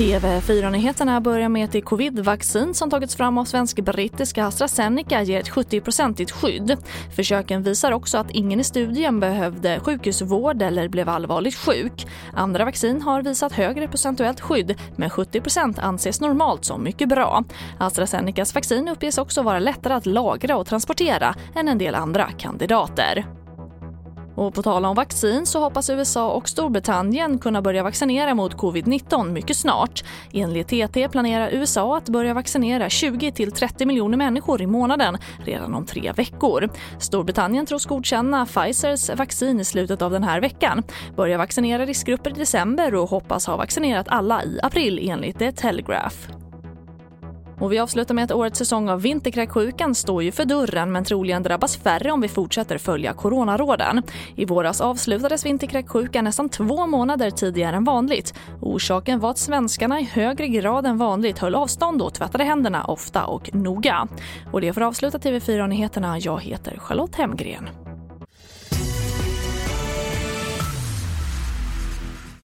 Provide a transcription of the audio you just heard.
TV4-nyheterna börjar med att det covid-vaccin som tagits fram av svensk-brittiska AstraZeneca ger ett 70-procentigt skydd. Försöken visar också att ingen i studien behövde sjukhusvård eller blev allvarligt sjuk. Andra vaccin har visat högre procentuellt skydd, men 70% anses normalt som mycket bra. AstraZenecas vaccin uppges också vara lättare att lagra och transportera än en del andra kandidater. Och på tal om vaccin så hoppas USA och Storbritannien kunna börja vaccinera mot covid-19 mycket snart. Enligt TT planerar USA att börja vaccinera 20-30 miljoner människor i månaden redan om tre veckor. Storbritannien tros godkänna Pfizers vaccin i slutet av den här veckan, börja vaccinera riskgrupper i december och hoppas ha vaccinerat alla i april enligt The Telegraph. Och vi avslutar med att årets säsong av vinterkräksjukan står ju för dörren men troligen drabbas färre om vi fortsätter följa coronaråden. I våras avslutades vinterkräksjukan nästan två månader tidigare än vanligt. Orsaken var att svenskarna i högre grad än vanligt höll avstånd och tvättade händerna ofta och noga. Och det får avsluta TV4-nyheterna. Jag heter Charlotte Hemgren.